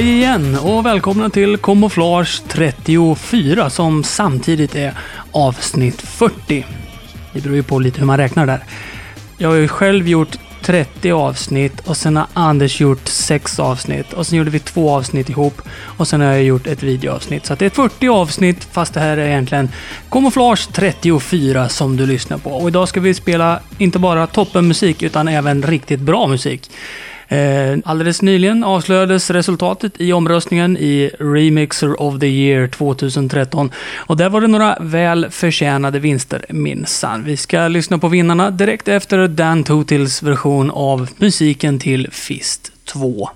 Hej igen och välkomna till Kamouflage 34 som samtidigt är avsnitt 40. Det beror ju på lite hur man räknar där. Jag har ju själv gjort 30 avsnitt och sen har Anders gjort 6 avsnitt och sen gjorde vi två avsnitt ihop och sen har jag gjort ett videoavsnitt. Så att det är 40 avsnitt fast det här är egentligen Camouflage 34 som du lyssnar på. Och idag ska vi spela inte bara toppenmusik utan även riktigt bra musik. Eh, Alldeles nyligen avslöjades resultatet i omröstningen i Remixer of the Year 2013. Och där var det några väl förtjänade vinster minsann. Vi ska lyssna på vinnarna direkt efter Dan Totils version av musiken till Fist 2.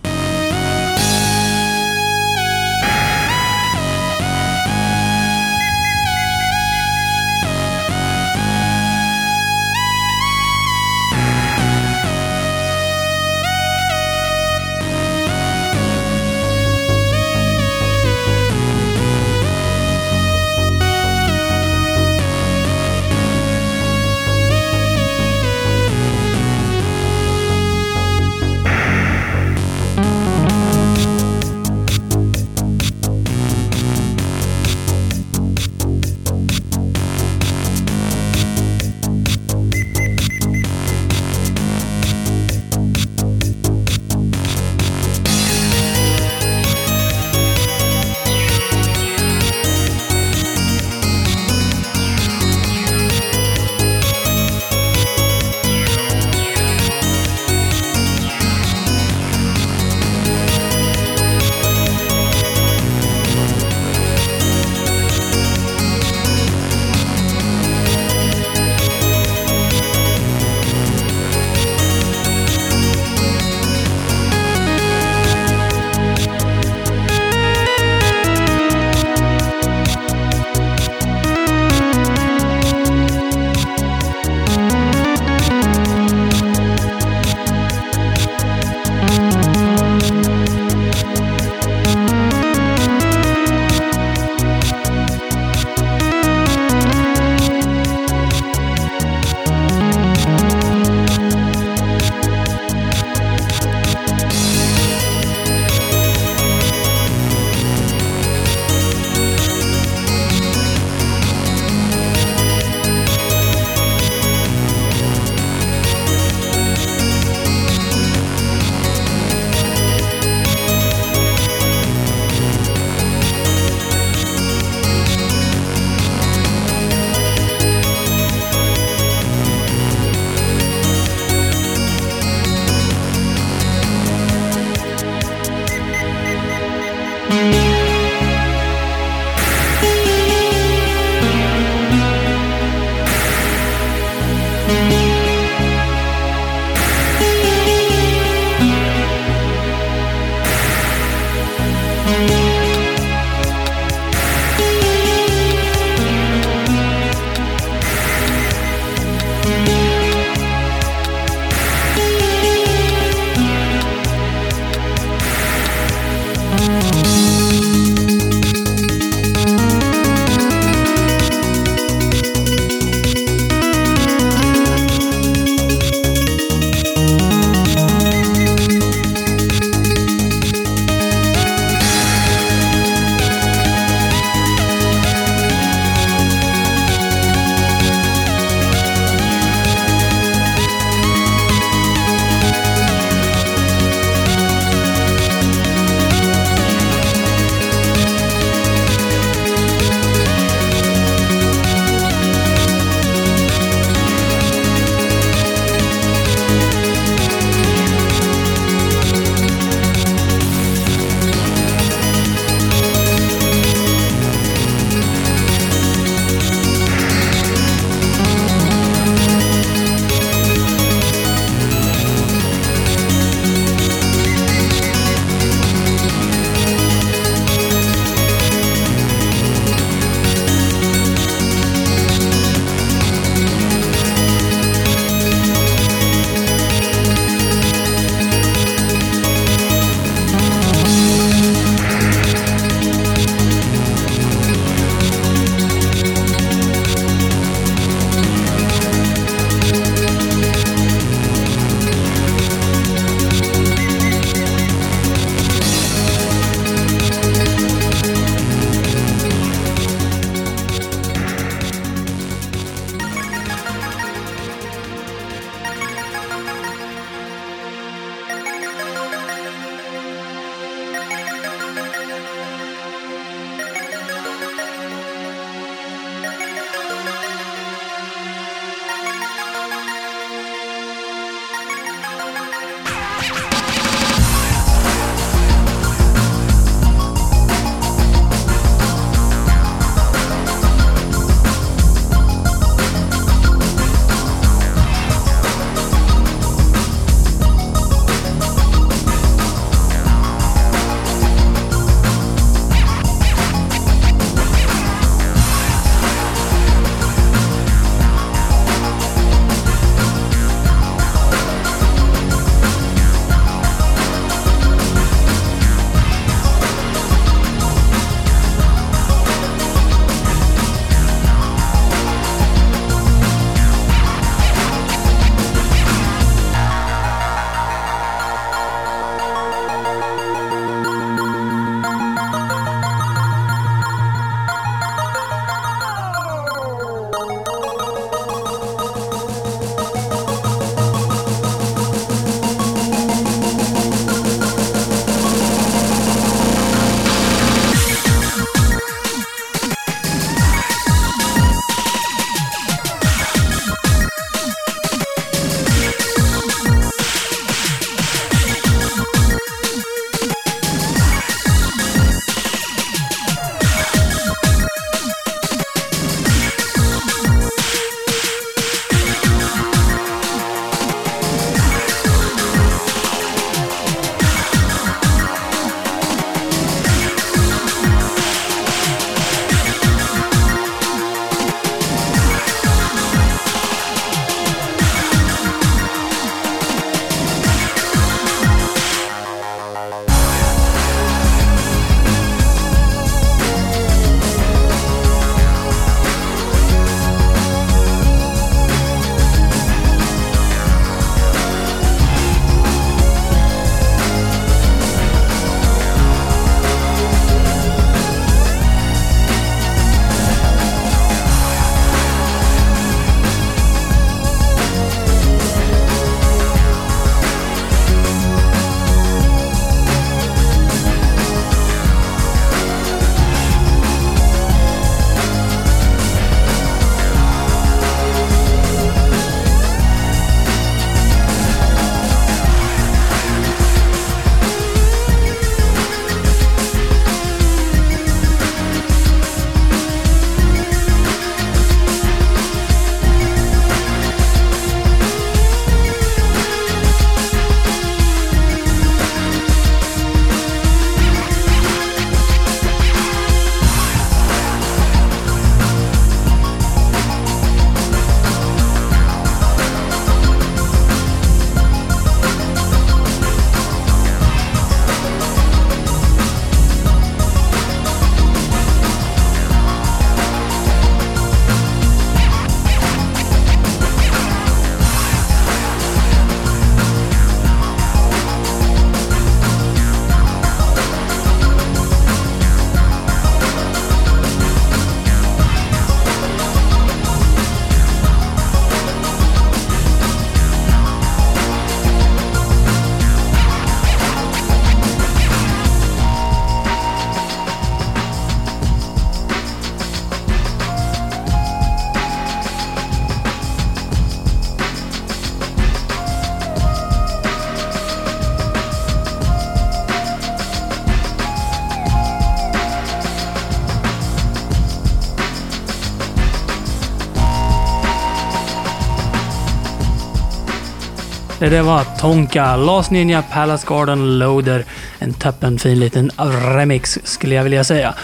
Det var Tonka, Last Ninja Palace Garden Loader. En toppenfin liten remix skulle jag vilja säga.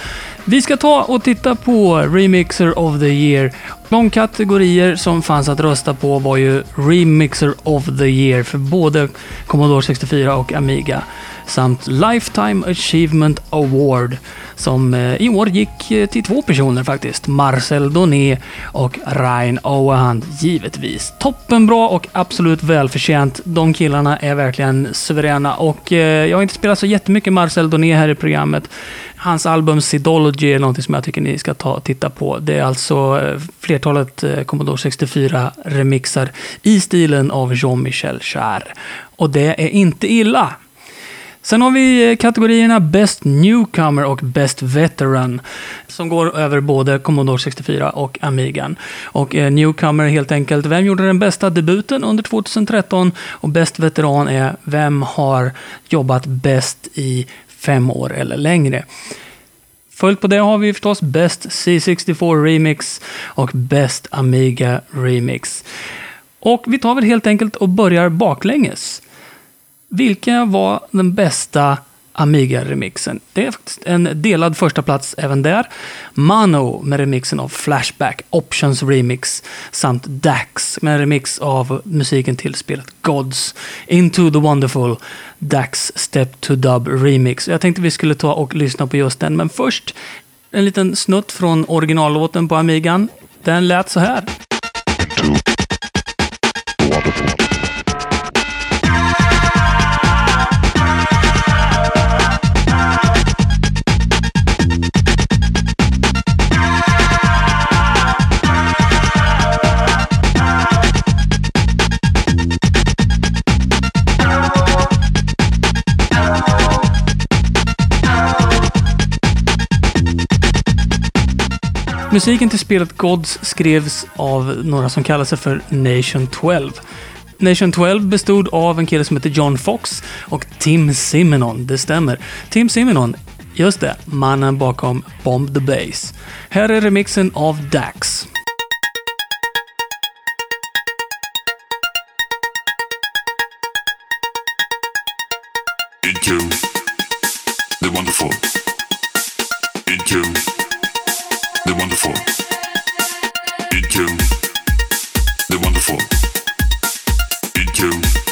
Vi ska ta och titta på Remixer of the Year. De kategorier som fanns att rösta på var ju Remixer of the Year för både Commodore 64 och Amiga samt Lifetime Achievement Award som eh, i år gick eh, till två personer faktiskt. Marcel Doné och Ryan Owehan givetvis. Toppenbra och absolut välförtjänt. De killarna är verkligen suveräna och eh, jag har inte spelat så jättemycket Marcel Doné här i programmet. Hans album Sidology är någonting som jag tycker ni ska ta och titta på. Det är alltså flertalet Commodore 64 remixar i stilen av Jean-Michel Jarre. Och det är inte illa. Sen har vi eh, kategorierna Best Newcomer och Best Veteran som går över både Commodore 64 och Amigan. Och eh, Newcomer är helt enkelt, vem gjorde den bästa debuten under 2013? Och Best Veteran är, vem har jobbat bäst i fem år eller längre? Följt på det har vi förstås Best C64 Remix och Best Amiga Remix. Och vi tar väl helt enkelt och börjar baklänges. Vilken var den bästa Amiga-remixen? Det är faktiskt en delad första plats även där. Mano med remixen av Flashback, Options Remix samt Dax med en remix av musiken till spelet Gods. Into the Wonderful, Dax Step to Dub Remix. Jag tänkte vi skulle ta och lyssna på just den, men först en liten snutt från originallåten på Amigan. Den lät så här. Musiken till spelet Gods skrevs av några som kallar sig för Nation 12. Nation 12 bestod av en kille som heter John Fox och Tim Simonon, det stämmer. Tim Simonon, just det, mannen bakom Bomb the Base. Här är remixen av Dax. Into the wonderful. Into the wonderful. Into the wonderful. Into the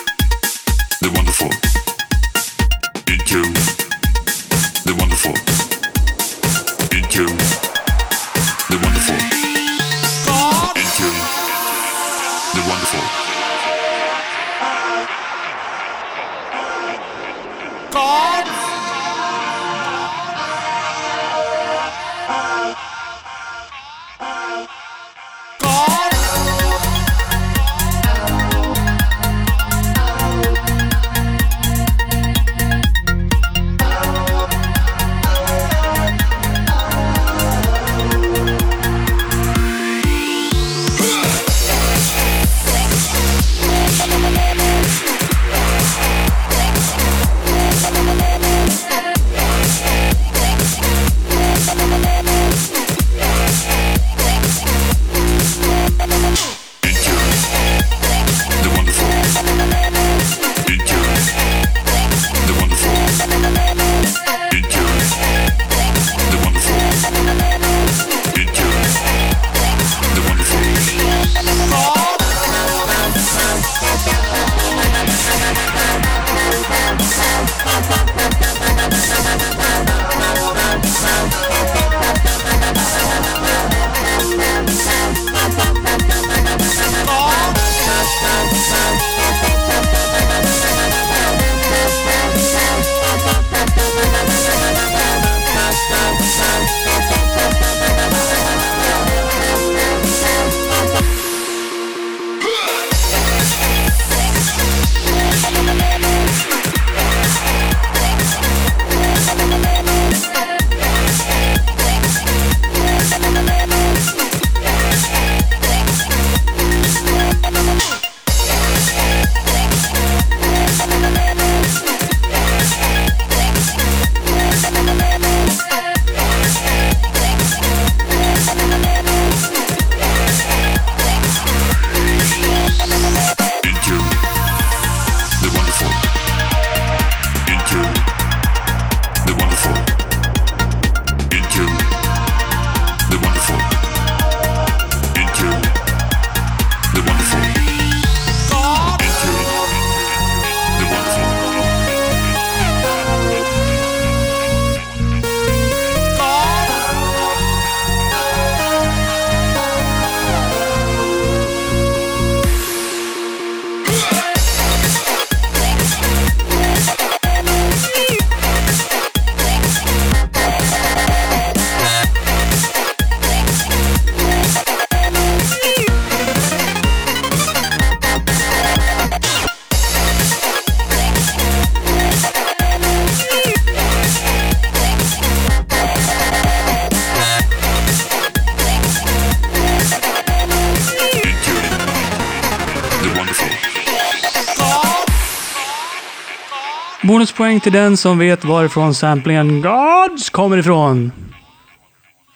Poäng till den som vet varifrån samplingen Gods kommer ifrån.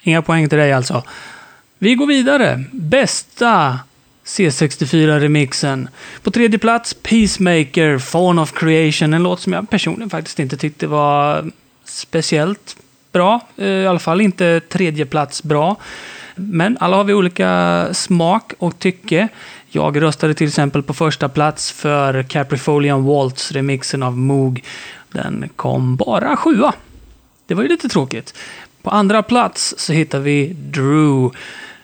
Inga poäng till dig alltså. Vi går vidare. Bästa C64-remixen. På tredje plats Peacemaker, Fawn of Creation. En låt som jag personligen faktiskt inte tyckte var speciellt bra. Eh, I alla fall inte tredje plats bra. Men alla har vi olika smak och tycke. Jag röstade till exempel på första plats för Caprifolian Waltz, remixen av Moog. Den kom bara sjua. Det var ju lite tråkigt. På andra plats så hittar vi Drew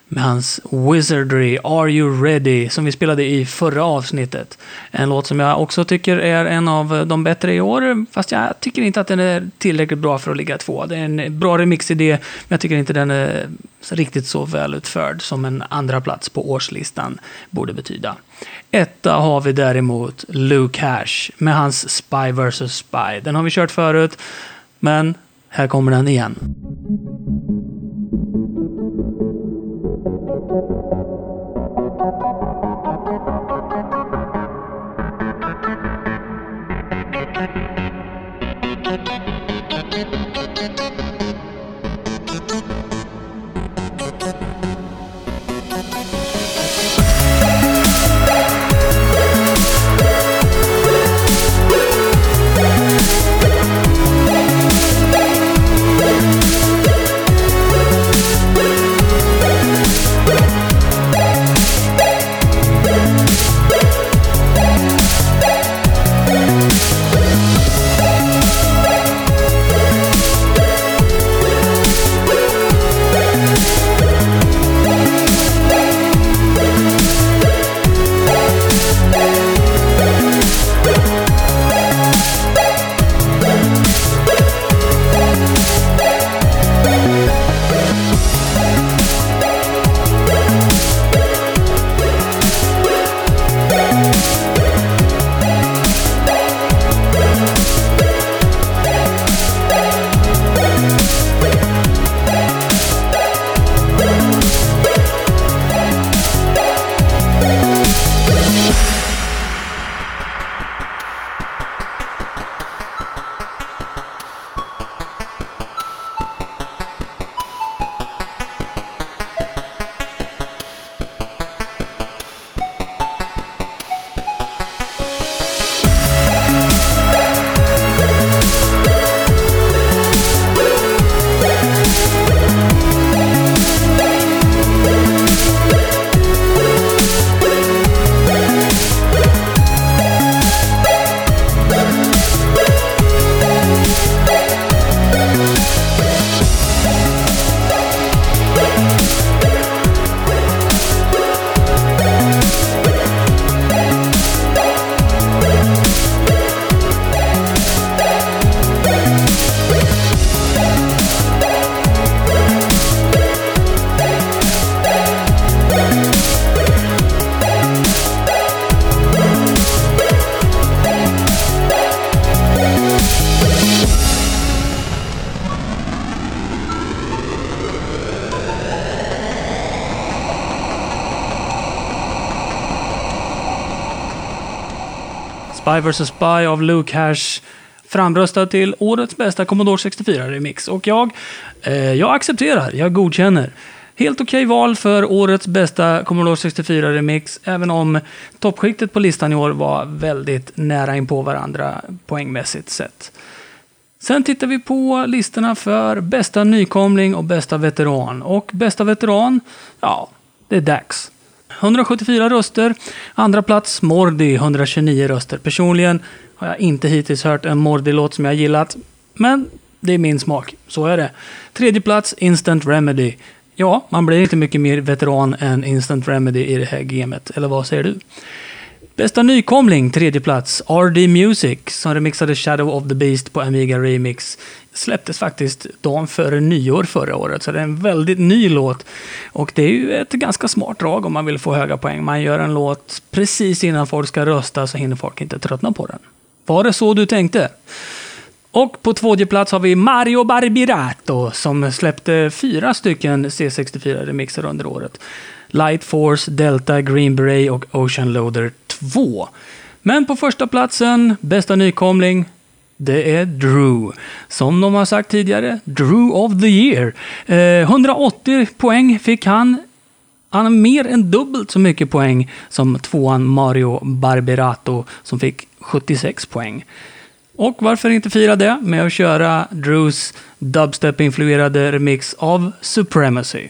med hans Wizardry, Are You Ready, som vi spelade i förra avsnittet. En låt som jag också tycker är en av de bättre i år, fast jag tycker inte att den är tillräckligt bra för att ligga två. Det är en bra remixidé, men jag tycker inte den är riktigt så välutförd som en andra plats på årslistan borde betyda. Etta har vi däremot Luke Cash med hans Spy vs Spy. Den har vi kört förut, men här kommer den igen. Spy vs Spy av Luke Hash framröstad till årets bästa Commodore 64-remix. Och jag, eh, jag accepterar, jag godkänner. Helt okej okay val för årets bästa Commodore 64-remix, även om toppskiktet på listan i år var väldigt nära in på varandra poängmässigt sett. Sen tittar vi på listorna för bästa nykomling och bästa veteran. Och bästa veteran, ja, det är dags. 174 röster. Andra plats Mordi, 129 röster. Personligen har jag inte hittills hört en Mordi-låt som jag gillat. Men det är min smak, så är det. Tredje plats Instant Remedy. Ja, man blir inte mycket mer veteran än Instant Remedy i det här gamet. Eller vad säger du? Bästa nykomling, tredje plats, RD Music, som remixade Shadow of the Beast på Amiga Remix. Släpptes faktiskt dagen före nyår förra året, så det är en väldigt ny låt. Och det är ju ett ganska smart drag om man vill få höga poäng. Man gör en låt precis innan folk ska rösta, så hinner folk inte tröttna på den. Var det så du tänkte? Och på tredje plats har vi Mario Barbirato som släppte fyra stycken C64-remixer under året. Light Force, Delta, Green Beret och Ocean Loader 2. Men på första platsen, bästa nykomling, Det är Drew. Som de har sagt tidigare, Drew of the year. Eh, 180 poäng fick han. Han har mer än dubbelt så mycket poäng som tvåan Mario Barberato som fick 76 poäng. Och varför inte fira det med att köra Drews dubstep-influerade remix av Supremacy.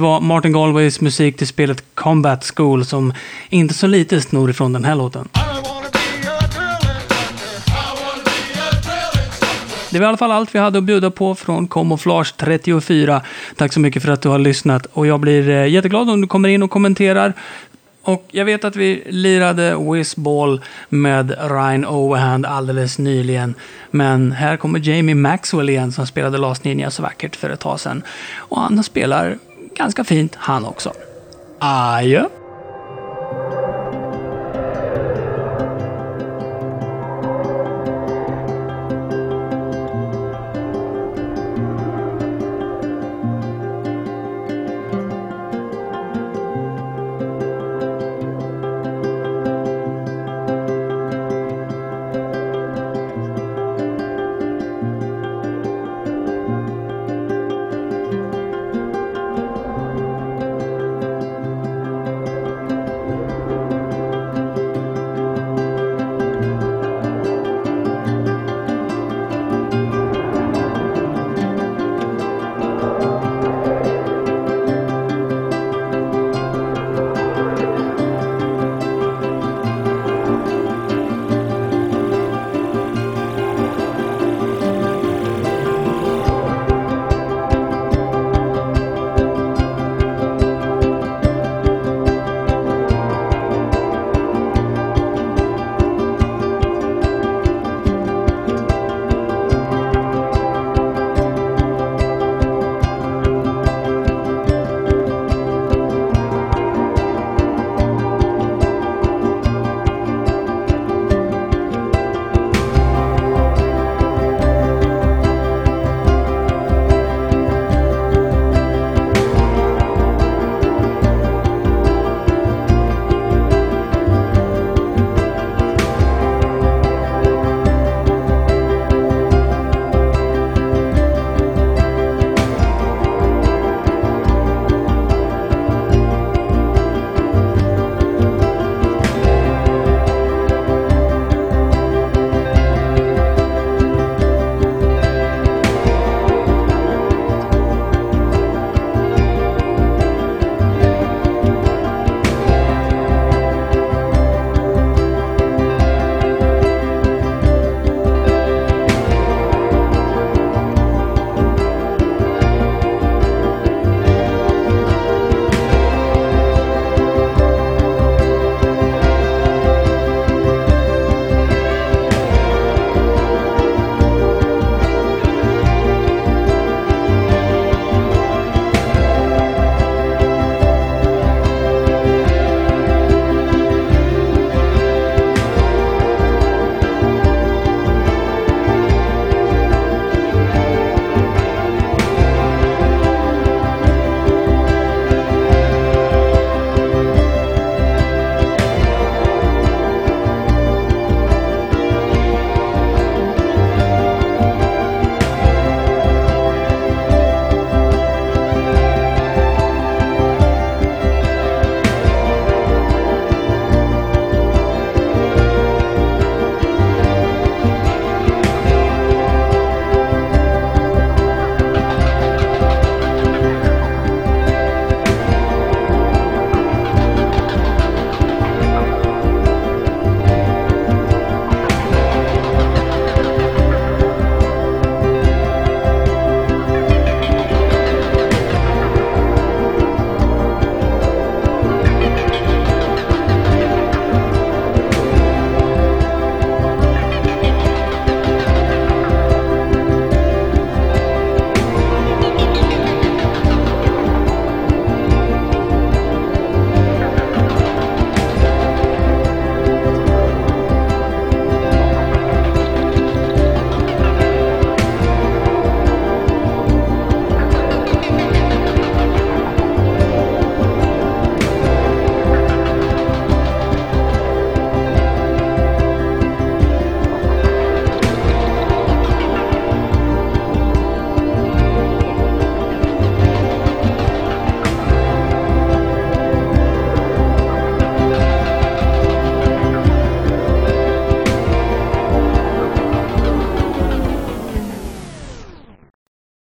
Var Martin Galways musik till spelet Combat School som inte så lite snor ifrån den här låten. Det var i alla fall allt vi hade att bjuda på från Camouflage 34. Tack så mycket för att du har lyssnat och jag blir eh, jätteglad om du kommer in och kommenterar. Och jag vet att vi lirade Whizball med Ryan Overhand alldeles nyligen. Men här kommer Jamie Maxwell igen som spelade Last Ninja så vackert för ett tag sedan. Och han spelar ganska fint han också. Adjö!